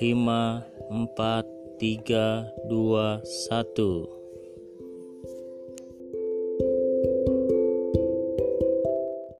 5 4 3 2 1